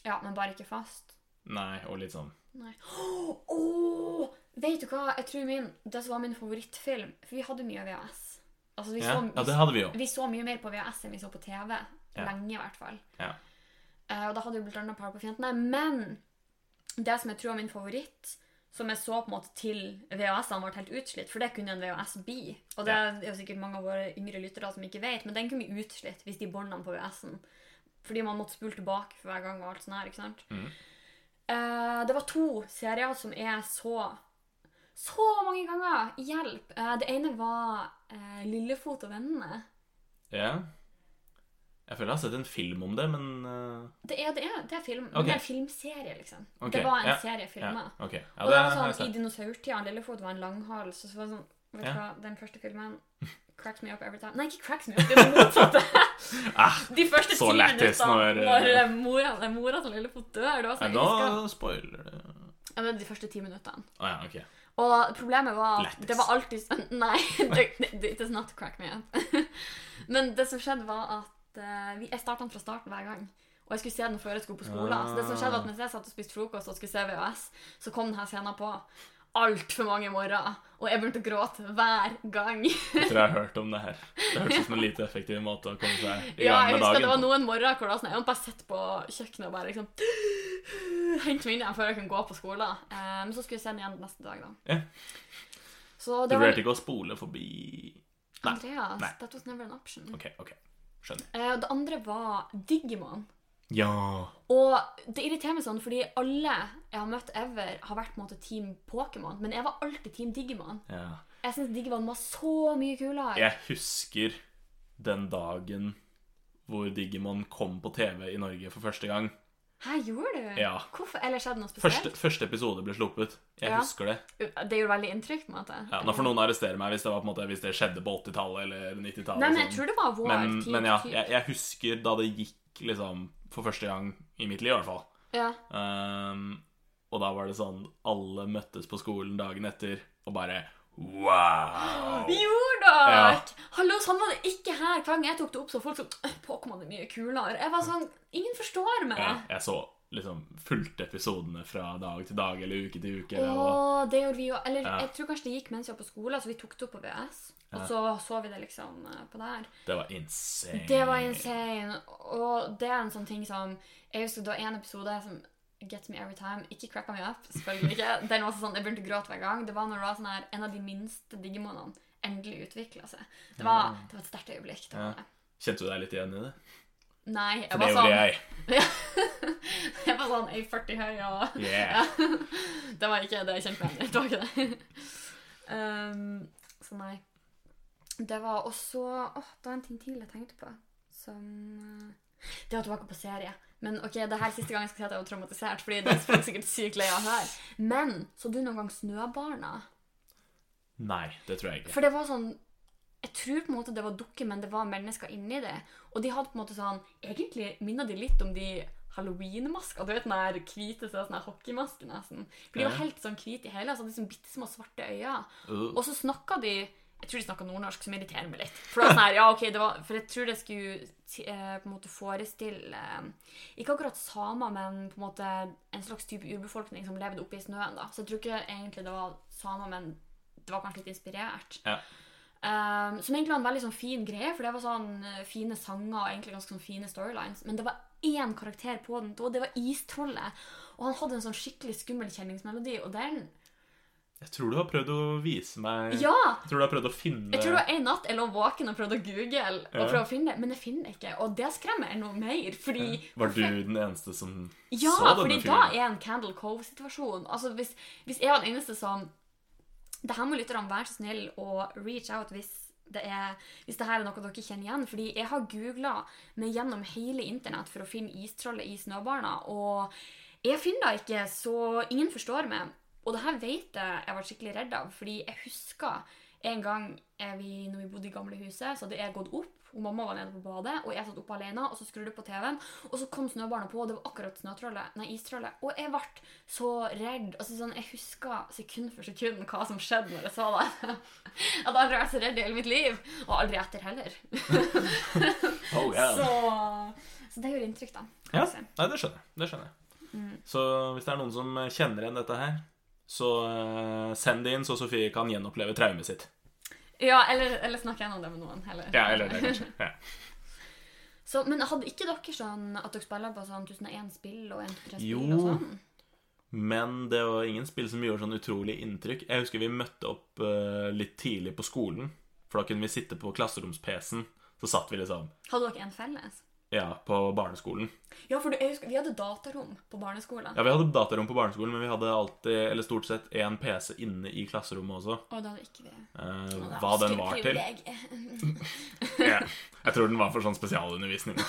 Ja, men bare ikke fast. Nei, og litt sånn Nei. Oh, vet du hva? Jeg tror min, det som var min favorittfilm For vi hadde mye VHS. Altså, vi, Ja, så, ja det hadde vi jo. vi så mye mer på VHS enn vi så på TV. Ja. Lenge, i hvert fall. Ja. Uh, og da hadde vi blant annet Par på Fjentene. Men det som jeg tror er min favoritt, som jeg så på en måte til VHS-ene ble helt utslitt, for det kunne en VHS bli. Og det er jo sikkert mange av våre yngre lyttere som ikke vet, men den kunne bli utslitt hvis de båndene på VHS-en Fordi man måtte spule tilbake for hver gang og alt sånt her, ikke sant? Mm. Uh, det var to serier som jeg så så mange ganger. Hjelp! Uh, det ene var uh, Lillefot og vennene. Ja. Jeg føler jeg har sett en film om det, men uh... Det er, det er, det er film. Ok. Men det er en filmserie, liksom. Okay. Det var en ja, serie ja, Okay. Ja, og det var sånn, I dinosaurtida Lillefot var en langhals. Og så var det sånn, vet du hva, Den første filmen cracks me up every time. Nei, ikke cracks me up, det er det motsatte. <laughs> Ah, De første ti minuttene når, når, eh, eh, mora, eh, mora til Lillefot dør. Det var nei, sånn, jeg Da spoiler det. ja, det er de første ti minuttene. Å ja, ok. Og problemet var at det var alltid <laughs> Nei, det, det, it does not crack me up. <laughs> Men det som skjedde, var at eh, vi, jeg starta den fra starten hver gang. Og jeg skulle se den før jeg skulle på skolen. Så det som skjedde at mens jeg satt og spiste frokost og skulle se VHS, så kom denne scenen på altfor mange morgener. Og jeg begynte å gråte hver gang. Jeg tror jeg har hørt om det her. Det hørtes ut som en lite effektiv måte å komme seg i Ja, gang jeg husker det var noen morgener hvor sånn, jeg måtte bare sitte på kjøkkenet og bare liksom Hente meg inn igjen før jeg kunne gå på skolen. Eh, Men så skulle jeg se den igjen neste dag, da. Ja. Så Du det var vurderte ikke å spole forbi Nei. Andreas, Nei. that was never an option. Ok, ok. Skjønner. Eh, Det andre var Digimon. Ja. Og det irriterer meg sånn, fordi alle jeg har møtt ever, har vært på en måte Team Pokémon. Men jeg var alltid Team Digimon. ja. Jeg syns Digimon var så mye kulere. Jeg husker den dagen hvor Digimon kom på TV i Norge for første gang. Hæ, gjorde du? Ja. Hvorfor? Eller skjedde noe spesielt? første episode ble sluppet. Jeg Ja. husker det. Det gjorde veldig inntrykk, på en måte. Ja, nå får noen arrestere meg hvis det, var på en måte, hvis det skjedde på 80-tallet eller 90-tallet. Nei, men jeg sånn. tror det var vår men, tid. men ja, jeg, jeg husker da det gikk liksom for første gang i mitt liv, i hvert fall. ja. Um, og da var det sånn Alle møttes på skolen dagen etter og bare Wow! Dere? Ja. Hallo, sånn var det ikke her. Hver gang jeg tok det opp, så folk sånn «Øh, Pokémon er mye kulere. Jeg var sånn Ingen forstår meg. Ja, jeg så liksom fulgte episodene fra dag til dag eller uke til uke. Og, Åh, det gjorde vi jo. Eller Ja. jeg tror kanskje det gikk mens vi var på skole, så vi tok det opp på VS. Og så så vi det liksom eh, på der. det var insane. Det var insane. Og det er en sånn ting som Jeg husker det var en episode som Gets Me Every Time. Ikke cracka me up, selvfølgelig ikke. Den var sånn, Jeg begynte å gråte hver gang. Det var når det var sånn her, en av de minste digimonene endelig utvikla seg. Det var, det var et sterkt øyeblikk. Ja. Kjente du deg litt igjen i det? Nei, jeg For var det sånn jeg. <laughs> Jeg var sånn 1,40 høy og Yeah. <laughs> Det var ikke det jeg kjente meg igjen i. Det det. <laughs> Um, så nei. Det var også Åh, det var en ting til jeg tenkte på som eh, Det var tilbake på serie. Men ok, det her er siste gang jeg skal si at jeg var traumatisert, fordi det er sikkert sykt lei av å høre. Men så du noen gang Snøbarna? Nei, det tror jeg ikke. For det var sånn Jeg tror på en måte det var dukker, men det var mennesker inni det. Og de hadde på en måte sånn Egentlig minna de litt om de halloween-masker. Du vet den der hvite så sånn her hockeymaske, nesten. For de var helt sånn hvite i hele, så hadde de sånn bitte små svarte øyne. Uh, Og så snakka de Jeg tror de snakka nordnorsk, som irriterer meg litt. For sånn her, ja, okay, det var, for jeg tror det skulle eh, på en måte forestille eh, Ikke akkurat samer, men på en måte en slags type urbefolkning som levde oppe i snøen. da. Så jeg tror ikke egentlig det var samer, men det var kanskje litt inspirert. Ja. Um, som egentlig var en veldig sånn fin greie, for det var sånn eh, fine sanger og egentlig ganske sånn fine storylines. Men det var én karakter på den, og det var Istrollet. Og han hadde en sånn skikkelig skummel kjenningsmelodi, og den jeg tror du har prøvd å vise meg Ja! Jeg tror du har prøvd å finne Jeg tror det var en natt jeg lå våken og prøvde å google, og Ja. prøve å finne det, men jeg finner ikke. Og det skremmer jeg noe mer, fordi Var du den eneste som Ja, så fordi da er en Candle Cove-situasjon. Altså, hvis, hvis jeg var den eneste som det her må lytterne være så snill og reach out hvis det, er, hvis det her er noe dere kjenner igjen. Fordi jeg har googla meg gjennom hele internett for å finne istrollet i Snøbarna, og jeg finner det ikke, så ingen forstår meg. Og det her vet jeg jeg var skikkelig redd av, fordi jeg husker en gang vi, når vi bodde i gamlehuset, så hadde jeg gått opp, og mamma var nede på badet, og jeg satt oppe alene, og så skrudde jeg på TV-en, og så kom snøbarna på, og det var akkurat snøtrollet, nei, istrollet, og jeg ble så redd. Altså sånn, Jeg husker sekund for sekund hva som skjedde når jeg så det. <laughs> Jeg hadde aldri vært så redd i hele mitt liv, og aldri etter heller. <laughs> Oh, yeah. Så, så det gjør inntrykk, da. Ja, nei, det skjønner jeg. Det skjønner jeg. Mm. Så hvis det er noen som kjenner igjen dette her, så eh, send det inn, så Sofie kan gjenoppleve traumet sitt. Ja, eller, eller snakke gjennom det med noen. Heller. Ja, eller det, kanskje. Ja. <laughs> Så, men hadde ikke dere sånn at dere spiller på sånn 1001 spill og 123 spill Jo. og sånn? Men det var ingen spill som gjorde sånn utrolig inntrykk. Jeg husker vi møtte opp uh, litt tidlig på skolen, for da kunne vi sitte på klasseroms-PC-en. Så satt vi liksom Hadde dere en felles? Ja, på barneskolen. Ja, for du, jeg husker, vi hadde datarom på barneskolen. Ja, vi hadde datarom på barneskolen, men vi hadde alltid, eller stort sett, én PC inne i klasserommet også. Og det hadde ikke vi. Eh, Det hva den var til. <laughs> Ja. Jeg tror den var for sånn spesialundervisning. <laughs>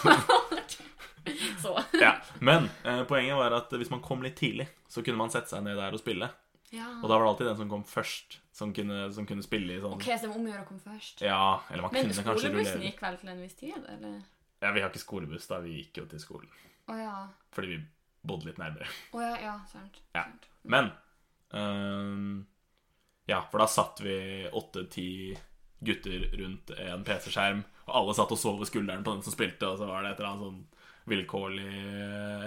Så. ja. Men eh, poenget var at hvis man kom litt tidlig, så kunne man sette seg ned der og spille. Ja. Og da var det alltid den som kom først, som kunne, som kunne spille i sånn Ok, så det var om å gjøre å komme først. Ja, eller man Men kunne kanskje Men skolebussen rullere. gikk vel til en viss tid, eller? Ja, vi har ikke skolebuss, da. Vi gikk jo til skolen. Å ja. Fordi vi bodde litt nærmere. Å ja, ja, sant. Ja. sant. Men ehm, Ja, for da satt vi åtte-ti gutter rundt en PC-skjerm, og alle satt og så over skulderen på den som spilte, og så var det et eller annet sånn vilkårlig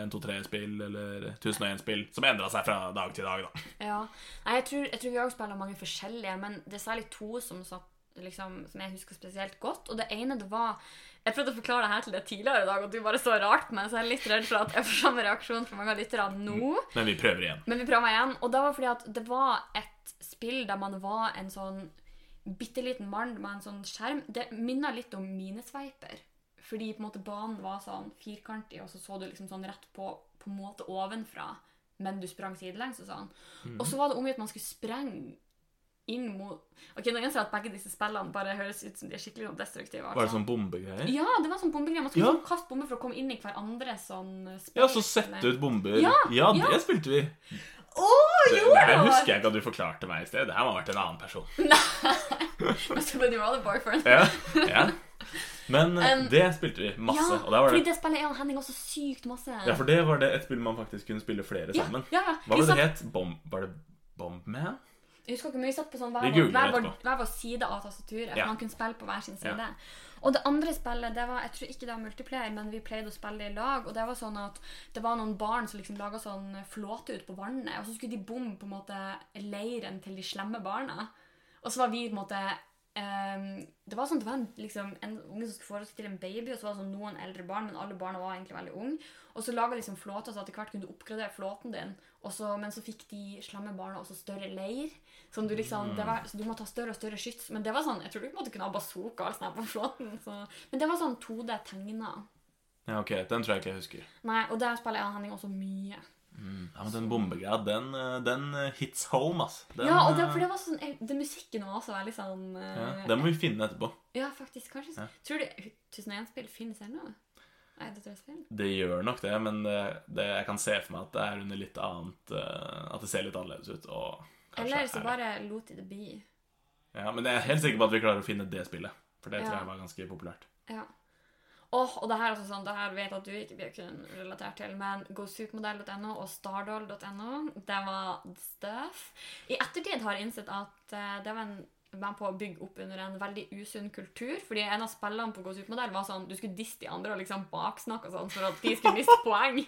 1-2-3-spill eller 1001-spill som endra seg fra dag til dag, da. Ja. Nei, jeg tror, jeg tror vi òg spiller mange forskjellige, men det er særlig to som, satt, liksom, som jeg husker spesielt godt. Og det ene det var Jeg prøvde å forklare det her til deg tidligere i dag, og du bare så rart på meg, så jeg er litt redd for at jeg får samme reaksjon fra mange av lytterne nå. Men vi prøver igjen. Men vi prøver igjen. Og det var fordi at det var et spill der man var en sånn bitte liten mann med en sånn skjerm. Det minner litt om minesveiper. Fordi på en måte banen var sånn firkantig, og så så du liksom sånn rett på på en måte ovenfra, men du sprang sidelengs og sånn. Og så var det om at man skulle sprenge inn mot Ok, Nå innser jeg at begge disse spillene bare høres ut som de er skikkelig destruktive. destruktive. Var det altså. sånn bombegreier? Ja, det var sånn bombegreier. Man skulle Ja. sånn kaste bomber for å komme inn i hverandre sånn Ja, så sette ut bomber. Ja, ja ja. det spilte vi. Å, Det, det her husker jeg ikke at du forklarte meg i sted. Det her må ha vært en annen person. Man skulle be your other boyfriend. Ja, ja. Men eh, Um, det spilte vi masse. Ja, og der var fordi det det spiller jeg og Henning også sykt masse. Ja, for det var det et spill man faktisk kunne spille flere sammen. ja, ja. Hva var det det het? Bomb... Var det Bombman? Jeg husker ikke, vi satt på sånn hver, vår- hver, vår, hver vår side av tastaturet. Ja. Man kunne spille på hver sin Ja. side. Og det andre spillet, det var, jeg tror ikke det var multiplayer, men vi pleide å spille i lag. Og det var sånn at det var noen barn som liksom laga sånn flåte ut på vannet. Og så skulle de bomme på en måte leiren til de slemme barna. Og så var vi på en måte Um, Det var sånn, det var en, liksom, en unge som skulle forestille en baby, og så var det sånn noen eldre barn, men alle barna var egentlig veldig unge. Og så laga liksom flåta, så etter hvert kunne du oppgradere flåten din. Så, men så fikk de slemme barna også større leir. Som du liksom, var, så du må ta større og større skyts. Men det var sånn, jeg tror du på en måte kunne ha bazooka og sånn på flåten. Så, men det var sånn 2D tegna. Ja, ok, den tror jeg ikke jeg husker. Nei, og der spiller jeg og Henning også mye. Ja, men den bombegreia, den, eh, den eh, hits home, ass. Den, ja, og det, eh, for det var sånn, det musikken var også veldig sånn ja, Den må vi finne etterpå. ja, faktisk. Kanskje. Ja. Tror du 1001-spill finnes ennå? Nei, det gjør nok det, men det, det, jeg kan se for meg at det er under litt annet At det ser litt annerledes ut. Og kanskje Eller så bare lot de det bli. Ja, Men jeg er helt sikker på at vi klarer å finne det spillet. For det tror jeg var ganske populært. Ja. Åh, og det her er også sånn, det her vet jeg at du ikke blir kun relatert til, men gosupermodell.no og stardoll.no, det var stuff. I ettertid har jeg innsett at eh, det var en med på å bygge opp under en veldig usunn kultur. Fordi en av spillene på Gå supermodell var sånn du skulle disse de andre og liksom baksnakke og sånn for at de skulle miste <laughs> poeng.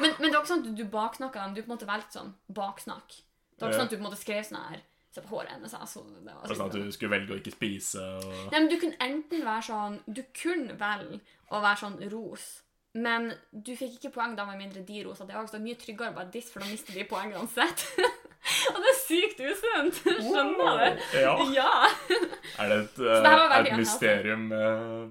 Men, men det var ikke sånn at du baksnakka dem. Du på en måte valgte sånn baksnakk. Det var ikke sånn at du på en måte skrev sånn her Se på håret hennes. Altså, det var sånn at du skulle velge å ikke spise og Nei, men Du kunne enten være sånn Du kunne velge å være sånn ros, men du fikk ikke poeng da med mindre de rosa det òg. Så det er mye tryggere å bare diss, for da mister de poeng uansett. <laughs> Og det er sykt usunt! <laughs> Skjønner du? Ja. Ja. Er det et, eh, et mysterium eh,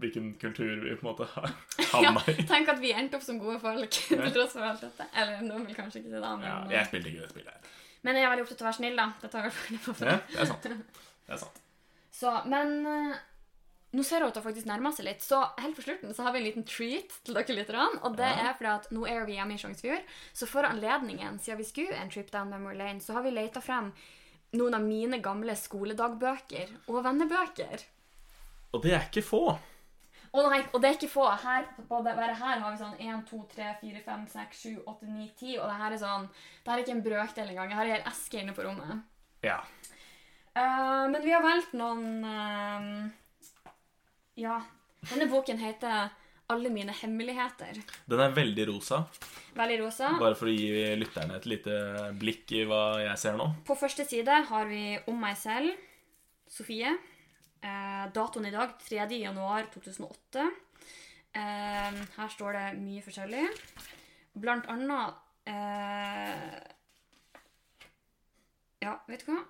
hvilken kultur vi på en måte har <laughs> havna i? Tenk at vi endte opp som gode folk <laughs> til tross for alt dette. Eller noen vil kanskje ikke si det, men, Ja, jeg spilte ikke det spillet. her. Men jeg er veldig opptatt av å være snill, da. Det tar jeg vel på for. Ja, det er sant. Det er sant. Så, men eh, nå ser jeg at det faktisk nærmer seg litt, så helt på slutten så har vi en liten treat til dere lytterne. Og det Ja. er fordi at nå er vi hjemme i Sjongsfjord, så for anledningen, siden vi skulle en trip down memory lane, så har vi leita frem noen av mine gamle skoledagbøker og vennebøker. Og det er ikke få. Å nei, og det er ikke få. Her, bare her har vi sånn 1, 2, 3, 4, 5, 6, 7, 8, 9, 10. Og det her er sånn Det her er ikke en brøkdel engang. Jeg har ei hel eske inne på rommet. Ja. Uh, men vi har valgt noen uh, Ja. Denne boken heter 'Alle mine hemmeligheter'. Den er veldig rosa. Veldig rosa. Bare for å gi lytterne et lite blikk i hva jeg ser nå. På første side har vi om meg selv, Sofie. Eh, datoen i dag 3. januar 2008. Eh, her står det mye forskjellig. Blant annet eh, Ja, vet du hva?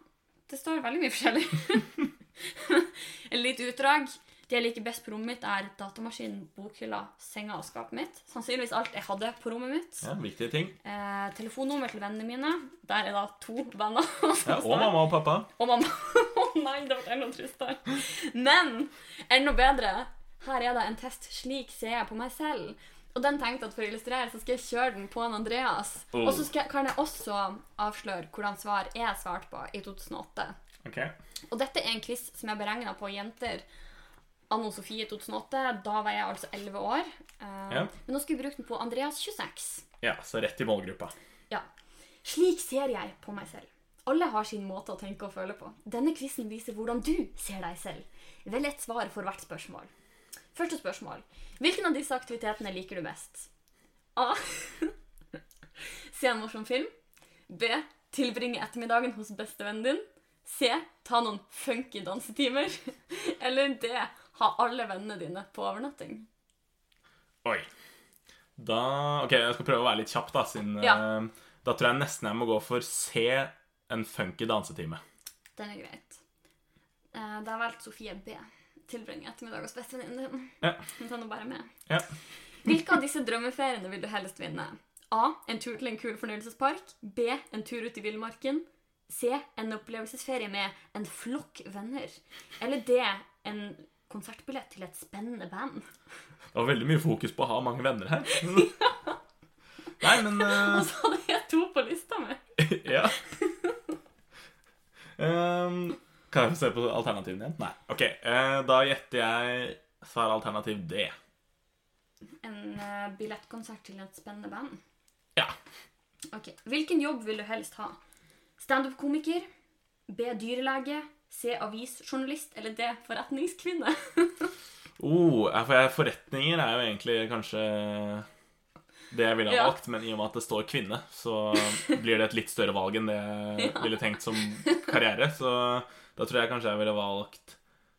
Det står veldig mye forskjellig. <laughs> Et lite utdrag. Det jeg liker best på rommet mitt, er datamaskinen, bokhylla, senga og skapet mitt. Sannsynligvis alt jeg hadde på rommet mitt. Ja, Viktige ting. Eh, telefonnummer til vennene mine. Der er da to venner. <laughs> Ja, og mamma og pappa. Og mamma. <laughs> Å nei, det ble enda tristere. Men enda bedre. Her er det en test. Slik ser jeg på meg selv. Og den tenkte jeg at For å illustrere så skal jeg kjøre den på en Andreas. Oh. Og så skal, kan jeg også avsløre hvordan svar jeg svarte på i 2008. Ok. Og dette er en quiz som er beregna på jenter anno Sofie 2008. Da var jeg altså 11 år. Eh, Ja. Men nå skal vi bruke den på Andreas 26. Ja, så rett i målgruppa. Ja. Slik ser jeg på meg selv. Alle har sin måte å tenke og føle på. Denne quizen viser hvordan du ser deg selv. Velg et svar for hvert spørsmål. Første spørsmål. Hvilken av disse aktivitetene liker du best? A. <laughs> Se en morsom film. B. Tilbringe ettermiddagen hos bestevennen din. C. Ta noen funky dansetimer. <laughs> Eller D. Ha alle vennene dine på overnatting. Oi. Da Ok, jeg skal prøve å være litt kjapp, da, siden Ja. eh, Da tror jeg nesten jeg må gå for se en funky dansetime. Den er greit. Eh, Da har valgt Sofie B. Tilbringe ettermiddag hos bestevenninnen din. Ja. tar nå bare med. Ja. Hvilke av disse drømmeferiene vil du helst vinne? A. En tur til en kul fornøyelsespark. B. En tur ut i villmarken. C. En opplevelsesferie med en flokk venner. Eller D. En konsertbillett til et spennende band. Det var veldig mye fokus på å ha mange venner her. <laughs> Nei, men uh... <laughs> Og så hadde jeg to på lista mi. <laughs> Ja. Um, kan jeg få se på alternativene igjen? Nei. Ok, uh, da gjetter jeg svar alternativ D. En uh, billettkonsert til et spennende band. Ja. Ok. Hvilken jobb vil du helst ha? Standup-komiker? B. Dyrelege? C. Avisjournalist? Eller D. Forretningskvinne? <laughs> Oh, for forretninger er jo egentlig kanskje det jeg ville ha Ja. valgt, men i og med at det står kvinne, så blir det et litt større valg enn det jeg <laughs> Ja. ville tenkt som karriere. Så da tror jeg kanskje jeg ville valgt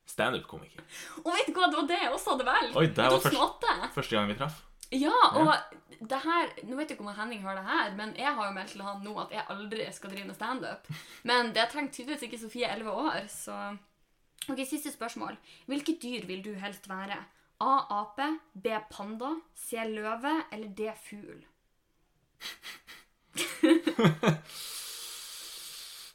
standup-komiker. Og vet du hva, det var det jeg også hadde valgt! Oi, det var første, Første gang vi traff. Ja, og det her Nå vet jeg ikke om Henning hører det her, men jeg har jo meldt til han nå at jeg aldri skal drive med standup. Men det trenger tydeligvis ikke Sofie 11 år, så Ok, Siste spørsmål. Hvilket dyr vil du helst være? A. Ape. B. Panda. C. Løve. Eller D. Fugl.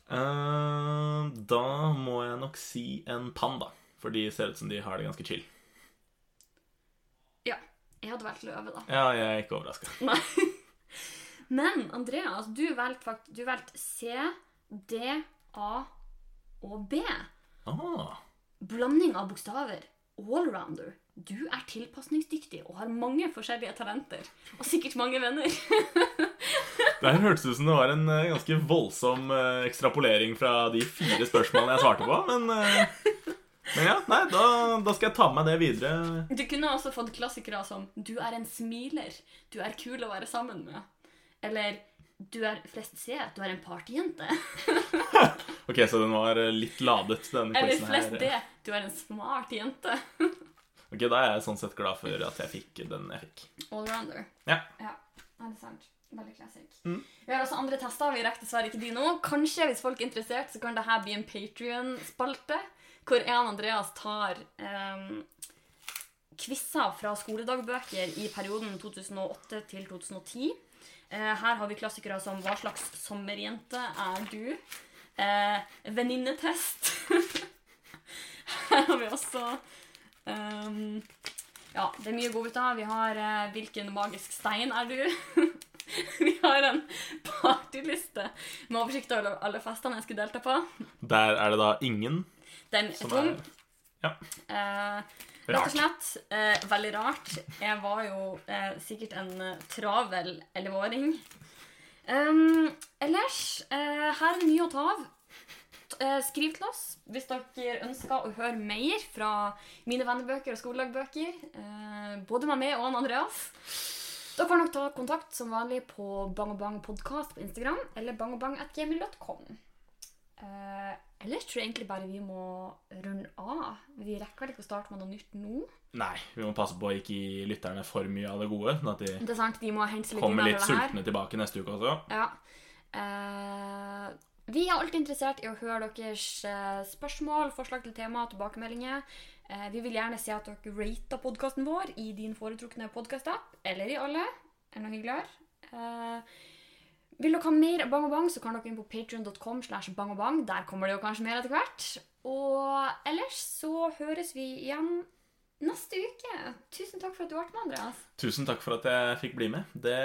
uh, <laughs> da må jeg nok si en panda, for de ser ut som de har det ganske chill. Jeg hadde valgt løve, da. Ja, jeg er ikke overraska. Nei. <laughs> Men Andreas, du valgte fakt- du valgte C, D, A og B. Ah, Blanding av bokstaver. Allrounder. Du er tilpasningsdyktig og har mange forskjellige talenter. Og sikkert mange venner. <laughs> det her hørtes ut som det var en eh, ganske voldsom eh, ekstrapolering fra de fire spørsmålene jeg svarte på, men eh, Men ja, nei, da, da skal jeg ta med det videre. Du kunne også fått klassikere som 'Du er en smiler'. 'Du er kul å være sammen med'. Eller 'Du er flest C. Du er en partyjente'. <laughs> Ok, så den var eh, litt ladet, denne Eller quizen flest det, 'Du er en smart jente'. <laughs> Ok, Da er jeg sånn sett glad for at jeg fikk den jeg fikk. Allrounder. Ja. Ja, det er sant. Veldig classic. Mm. Vi har også andre tester. Vi rekker dessverre ikke de nå. Kanskje hvis folk er interessert, så kan dette bli en Patrion-spalte, hvor en Andreas tar um, quizer fra skoledagbøker i perioden 2008 til 2010. Uh, her har vi klassikere som 'Hva slags sommerjente er du?' uh, 'Venninnetest'. <laughs> her har vi også um, Ja, det er mye godbiter. Vi har uh, 'Hvilken magisk stein er du?' <laughs> vi har en partyliste med oversikt over alle festene jeg skulle delta på. Der er det da ingen Den er som rom. Ja. Eh, Rett og slett. Eh, veldig rart. Jeg var jo eh, sikkert en eh, travel elleveåring. Um, ellers, eh, her er det mye å ta av. Eh, skriv til oss hvis dere ønsker å høre mer fra mine vennebøker og skoledagbøker. Eh, både med meg og han Andreas. Dere får nok ta kontakt som vanlig på Bang og Bang podcast på Instagram eller bangobang.gmail.com. Eh, ellers tror jeg egentlig bare vi må runde av. Vi rekker vel ikke å starte med noe nytt nå. Nei, vi må passe på å ikke gi lytterne for mye av det gode, sånn at de Det er sant, de må hente litt kommer litt sultne tilbake neste uke også. Ja. Eh, vi er alltid interessert i å høre deres eh, spørsmål, forslag til tema og tilbakemeldinger. Eh, vi vil gjerne se at dere rater podkasten vår i din foretrukne podkast-app, eller i alle. Er noe hyggeligere. Eh, vil dere ha mer Bang og Bang, så kan dere inn på patreon.com slash bang og bang. Der kommer det jo kanskje mer etter hvert. Og ellers så høres vi igjen neste uke. Tusen takk for at du ble med, Andreas. Tusen takk for at jeg fikk bli med. Det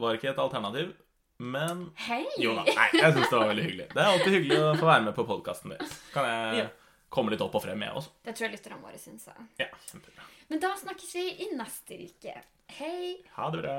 var ikke et alternativ, men Hei! Jo da. Nei, jeg syns det var veldig hyggelig. Det er alltid hyggelig å få være med på podkasten deres. Kan jeg Ja. komme litt opp og frem, jeg også? Det tror jeg lytterne våre syns. Ja, kjempebra. Men da snakkes vi i neste uke. Hei! Ha det bra.